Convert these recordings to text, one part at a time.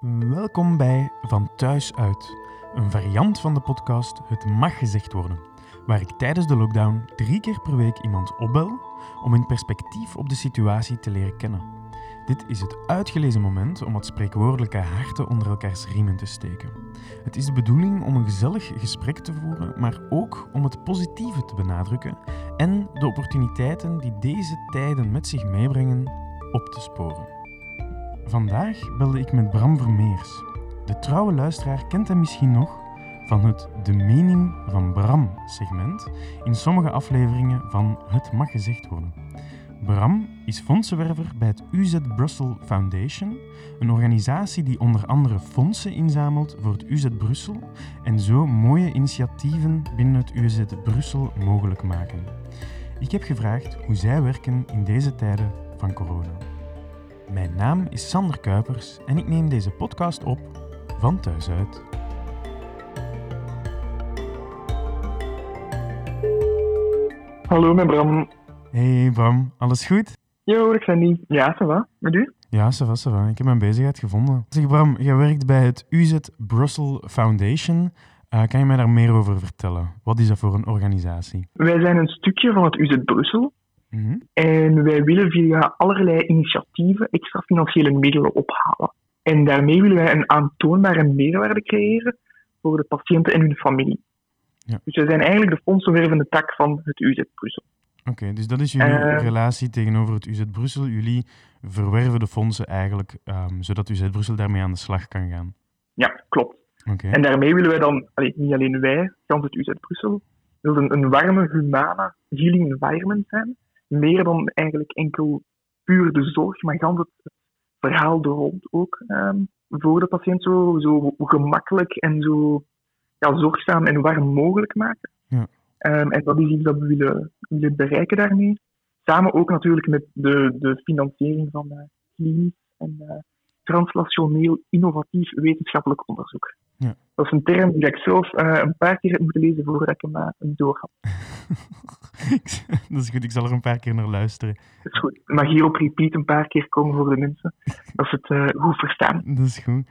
Welkom bij Van Thuis Uit, een variant van de podcast Het Mag Gezegd Worden, waar ik tijdens de lockdown drie keer per week iemand opbel om in perspectief op de situatie te leren kennen. Dit is het uitgelezen moment om het spreekwoordelijke harten onder elkaars riemen te steken. Het is de bedoeling om een gezellig gesprek te voeren, maar ook om het positieve te benadrukken en de opportuniteiten die deze tijden met zich meebrengen op te sporen. Vandaag belde ik met Bram Vermeers. De trouwe luisteraar kent hem misschien nog van het De Mening van Bram segment in sommige afleveringen van Het Mag Gezegd Worden. Bram is fondsenwerver bij het UZ Brussel Foundation, een organisatie die onder andere fondsen inzamelt voor het UZ Brussel en zo mooie initiatieven binnen het UZ Brussel mogelijk maken. Ik heb gevraagd hoe zij werken in deze tijden van corona. Mijn naam is Sander Kuipers en ik neem deze podcast op van thuis uit. Hallo, met Bram. Hey Bram, alles goed? Yo, ik ben niet. Ja, ça va. Met u? Ja, ça va, ça va. Ik heb mijn bezigheid gevonden. Zeg Bram, jij werkt bij het UZ Brussel Foundation. Uh, kan je mij daar meer over vertellen? Wat is dat voor een organisatie? Wij zijn een stukje van het UZ Brussel. Mhm. En wij willen via allerlei initiatieven extra financiële middelen ophalen. En daarmee willen wij een aantoonbare meerwaarde creëren voor de patiënten en hun familie. Ja. Dus wij zijn eigenlijk de fondsenwervende tak van het UZ Brussel. Oké, dus dat is jullie Eh. relatie tegenover het UZ Brussel. Jullie verwerven de fondsen eigenlijk, ehm, zodat UZ Brussel daarmee aan de slag kan gaan. Ja, klopt. Oké. En daarmee willen wij dan, allee, niet alleen wij, kant het UZ Brussel, willen een warme, humane healing environment zijn. Meer dan eigenlijk enkel puur de zorg, maar gans het verhaal er rond ook ehm, voor de patiënt zo, zo gemakkelijk en zo ja, zorgzaam en warm mogelijk maken. Ja. Ehm, en dat is iets dat we willen, willen bereiken daarmee. Samen ook natuurlijk met de, de financiering van uh, klinisch en eh, translationeel innovatief wetenschappelijk onderzoek. Ja. Dat is een term die ik zelf eh, een paar keer heb moeten lezen voordat ik hem uh, door had. dat is goed, ik zal er een paar keer naar luisteren. Dat is goed. Mag hier op repeat een paar keer komen voor de mensen, dat ze het uh, goed verstaan. Dat is goed.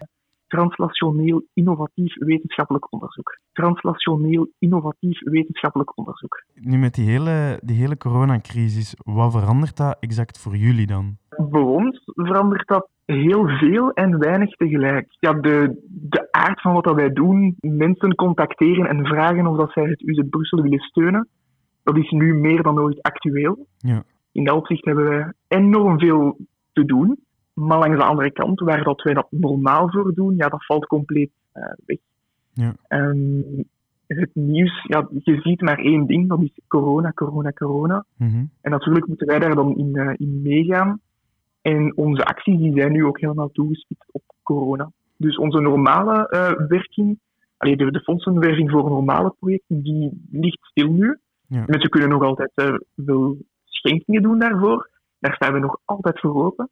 Translationeel innovatief wetenschappelijk onderzoek. Translationeel innovatief wetenschappelijk onderzoek. Nu met die hele, die hele coronacrisis, wat verandert dat exact voor jullie dan? Voor ons verandert dat heel veel en weinig tegelijk. Ja, de, de aard van wat dat wij doen, mensen contacteren en vragen of dat zij het UZ Brussel willen steunen, dat is nu meer dan ooit actueel. Ja. In dat opzicht hebben wij enorm veel te doen. Maar langs de andere kant, waar dat wij dat normaal voor doen, ja, dat valt compleet uh, weg. Ja. Um, het nieuws, ja, je ziet maar één ding, dat is corona, corona, corona. Mm -hmm. En natuurlijk moeten wij daar dan in, uh, in meegaan. En onze acties die zijn nu ook helemaal toegespitst op corona. Dus onze normale uh, werking, allee, de, de fondsenwerving voor normale projecten, die ligt stil nu. Ja. Mensen kunnen nog altijd uh, veel schenkingen doen daarvoor. Daar staan we nog altijd voor open.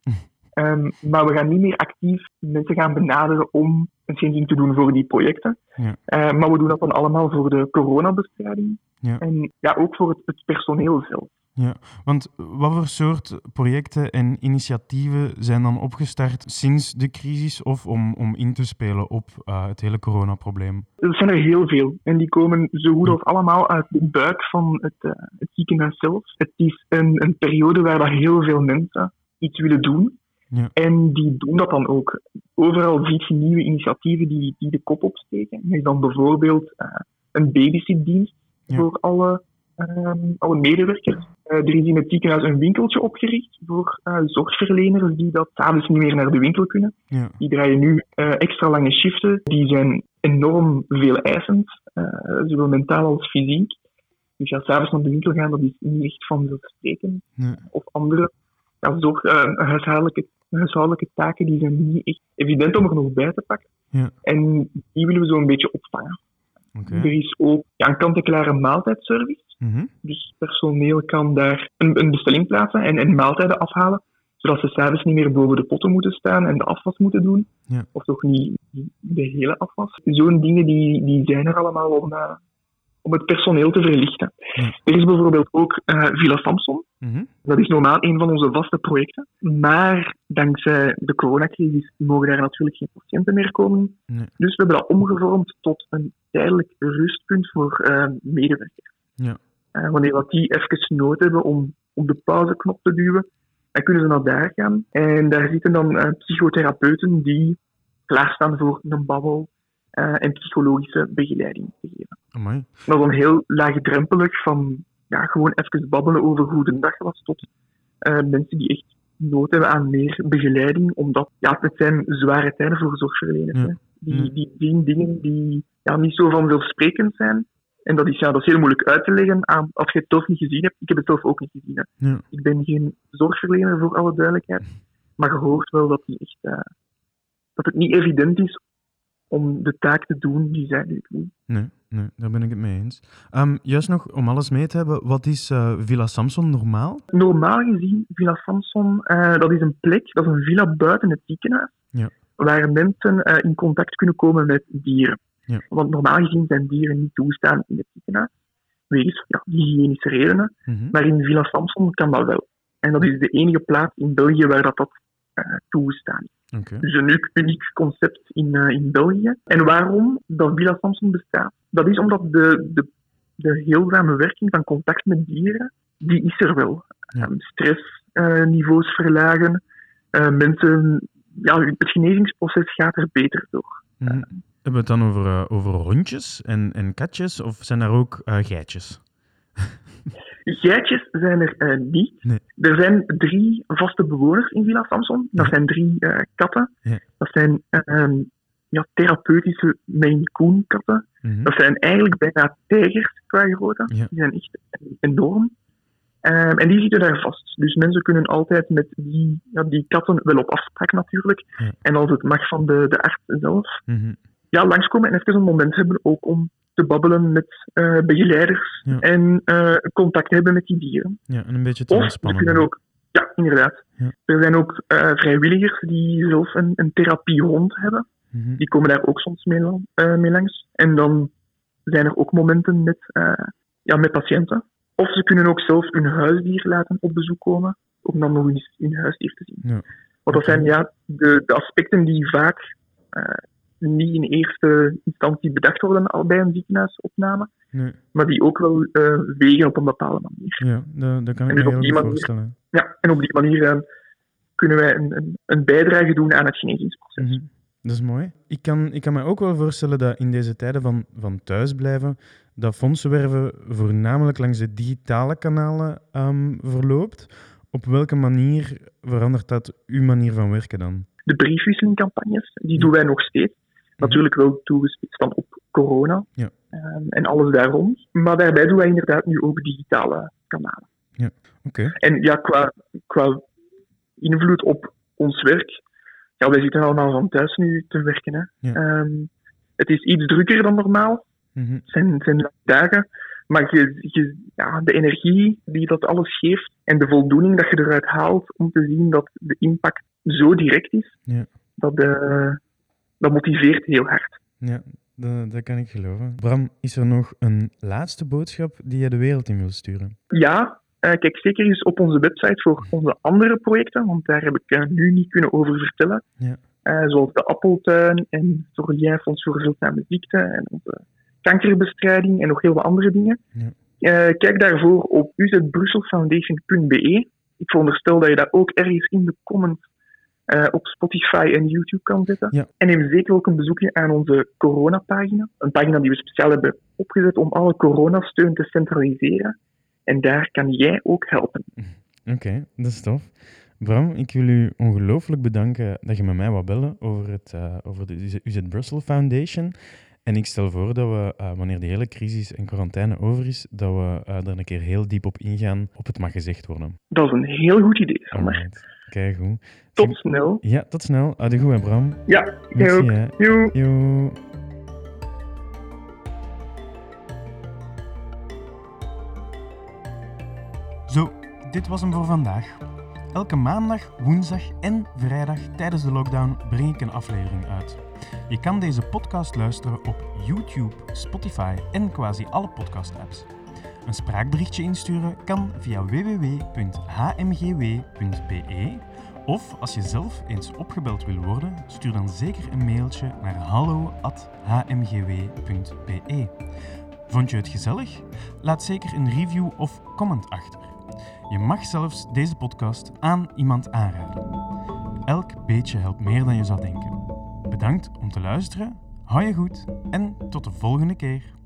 Um, maar we gaan niet meer actief mensen gaan benaderen om een schenking te doen voor die projecten. Ja. Uh, maar we doen dat dan allemaal voor de coronabestrijding. Ja. En ja, ook voor het, het personeel zelf. Ja, want wat voor soort projecten en initiatieven zijn dan opgestart sinds de crisis of om, om in te spelen op uh, het hele coronaprobleem? Er zijn er heel veel en die komen zo goed als allemaal uit de buik van het, uh, het ziekenhuis zelf. Het is een, een periode waar dat heel veel mensen iets willen doen. Ja. En die doen dat dan ook. Overal ziet je nieuwe initiatieven die, die de kop opsteken. Er is dan bijvoorbeeld uh, een babysitdienst Ja. voor alle, um, alle medewerkers. Uh, er is in het ziekenhuis een winkeltje opgericht voor uh, zorgverleners die dat s'avonds niet meer naar de winkel kunnen. Ja. Die draaien nu extra lange shiften. Die zijn enorm veel eisend, zowel mentaal als fysiek. Dus ja, s'avonds naar de winkel gaan, dat is niet echt vanzelfsprekend. Nee. Of andere ja, zorg, huishoudelijke huishoudelijke taken die zijn niet echt evident om er nog bij te pakken. Ja. En die willen we zo een beetje opvangen. Er is ook ja, een kant-en-klare maaltijdservice. Mhm. Dus personeel kan daar een, een bestelling plaatsen en, en maaltijden afhalen, zodat ze s'avonds niet meer boven de potten moeten staan en de afwas moeten doen. Ja. Of toch niet de hele afwas. Zo'n dingen die, die zijn er allemaal om, uh, om het personeel te verlichten. Ja. Er is bijvoorbeeld ook uh, Villa Samson. Mhm. Dat is normaal een van onze vaste projecten. Maar dankzij de coronacrisis mogen daar natuurlijk geen patiënten meer komen. Nee. Dus we hebben dat omgevormd tot een tijdelijk rustpunt voor eh, medewerkers. Ja. Eh, wanneer wat die even nood hebben om op de pauzeknop te duwen, dan kunnen ze naar daar gaan. En daar zitten dan eh, psychotherapeuten die klaarstaan voor een babbel en psychologische begeleiding te geven. Amai. Dat is dan heel laagdrempelig van ja, gewoon even babbelen over hoe de dag was tot eh, mensen die echt nood hebben aan meer begeleiding, omdat ja, het zijn zware tijden voor zorgverleners. Hè. Die, die zien dingen die ja, niet zo vanzelfsprekend zijn. En dat is, ja, dat is heel moeilijk uit te leggen aan, als je het zelf niet gezien hebt. Ik heb het zelf ook niet gezien. Hè. Ja. Ik ben geen zorgverlener, voor alle duidelijkheid. Maar je hoort wel dat, die echt, eh, dat het niet evident is om de taak te doen die zij nu doen. Nee, nee, daar ben ik het mee eens. Ehm, juist nog om alles mee te hebben, wat is eh, Villa Samson normaal? Normaal gezien, Villa Samson, eh, dat is een plek, dat is een villa buiten het ziekenhuis, Ja. waar mensen eh, in contact kunnen komen met dieren. Ja. Want normaal gezien zijn dieren niet toestaan in het ziekenhuis, wegens ja, hygiënische redenen. Mhm. Maar in Villa Samson kan dat wel. En dat is de enige plaats in België waar dat, dat toegestaan is. Dus een uniek, concept in, eh, in België. En waarom dat Villa Samson bestaat? Dat is omdat de, de, de heelzame werking van contact met dieren, die is er wel. Ja. Um, stressniveaus verlagen. eh, mensen, ja, het genezingsproces gaat er beter door. Mhm. Hebben we het dan over, eh, over hondjes en, en katjes, of zijn daar ook eh, geitjes? Geitjes zijn er eh, niet. Nee. Er zijn drie vaste bewoners in Villa Samson. Dat Ja. zijn drie eh, katten. Ja. Dat zijn ehm, ja, therapeutische Maine Coon katten. Mhm. Dat zijn eigenlijk bijna tijgers qua grootte. Die zijn echt enorm. Ehm, en die zitten daar vast. Dus mensen kunnen altijd met die, ja, die katten, wel op afspraak natuurlijk, Ja. en als het mag van de, de arts zelf, Mhm. ja, langskomen en even een moment hebben ook om te babbelen met eh, begeleiders Ja. en eh, contact hebben met die dieren. Ja, en een beetje te Of ontspannen. kunnen ook, ja, inderdaad. Ja. Er zijn ook eh, vrijwilligers die zelf een, een therapiehond hebben. Mhm. Die komen daar ook soms mee, mee langs. En dan zijn er ook momenten met, ja, met patiënten. Of ze kunnen ook zelf hun huisdier laten op bezoek komen, om dan nog eens hun huisdier te zien. Ja. Want dat zijn ja, de, de aspecten die vaak niet in eerste instantie bedacht worden al bij een ziekenhuisopname, Nee. maar die ook wel eh, wegen op een bepaalde manier. Ja, dat, dat kan ik En me dus manier- voorstellen. Ja, en op die manier eh, kunnen wij een, een, een bijdrage doen aan het genezingsproces. Mhm. Dat is mooi. Ik kan, ik kan me ook wel voorstellen dat in deze tijden van, van thuisblijven, dat fondsenwerven voornamelijk langs de digitale kanalen ehm, verloopt. Op welke manier verandert dat uw manier van werken dan? de briefwisselingcampagnes, die doen wij nog steeds. Natuurlijk wel toegespitst dan op corona Ja. ehm, en alles daar rond. Maar daarbij doen wij inderdaad nu ook digitale kanalen. Oké. En ja, qua, qua invloed op ons werk, ja, wij zitten allemaal van thuis nu te werken. Hè. Ja. Ehm, het is iets drukker dan normaal, Mhm. het zijn, zijn dagen. Maar je, je, ja, de energie die dat alles geeft en de voldoening dat je eruit haalt om te zien dat de impact zo direct is, Ja. dat, eh, dat motiveert heel hard. Ja, dat, dat kan ik geloven. Bram, is er nog een laatste boodschap die je de wereld in wil sturen? Ja, eh, kijk zeker eens op onze website voor onze andere projecten, want daar heb ik eh, nu niet kunnen over vertellen. Ja. Eh, zoals de Appeltuin en het Fonds voor Zeldzame Ziekten en onze kankerbestrijding en nog heel wat andere dingen. Ja. Kijk daarvoor op uzbrusselfoundation.be. Ik veronderstel dat je dat ook ergens in de comments eh, op Spotify en YouTube kan zetten. Ja. En neem zeker ook een bezoekje aan onze coronapagina. Een pagina die we speciaal hebben opgezet om alle coronasteun te centraliseren. En daar kan jij ook helpen. Oké, dat is tof. Bram, ik wil u ongelooflijk bedanken dat je met mij wou bellen over, het, eh, over de UZ UZ Brussel Foundation. En ik stel voor dat we, eh, wanneer de hele crisis en quarantaine over is, dat we er een keer heel diep op ingaan op het mag gezegd worden. Dat is een heel goed idee, Sander. Kijk goed. Tot snel. Ja, tot snel. Ade goed, hè, Bram. Ja, jij ook. Joe. Zo, dit was hem voor vandaag. Elke maandag, woensdag en vrijdag tijdens de lockdown breng ik een aflevering uit. Je kan deze podcast luisteren op YouTube, Spotify en quasi alle podcast-apps. Een spraakberichtje insturen kan via www.hmgw.be Of als je zelf eens opgebeld wil worden, stuur dan zeker een mailtje naar hallo.hmgw.be. Vond je het gezellig? Laat zeker een review of comment achter. Je mag zelfs deze podcast aan iemand aanraden. Elk beetje helpt meer dan je zou denken. Bedankt om te luisteren, hou je goed en tot de volgende keer.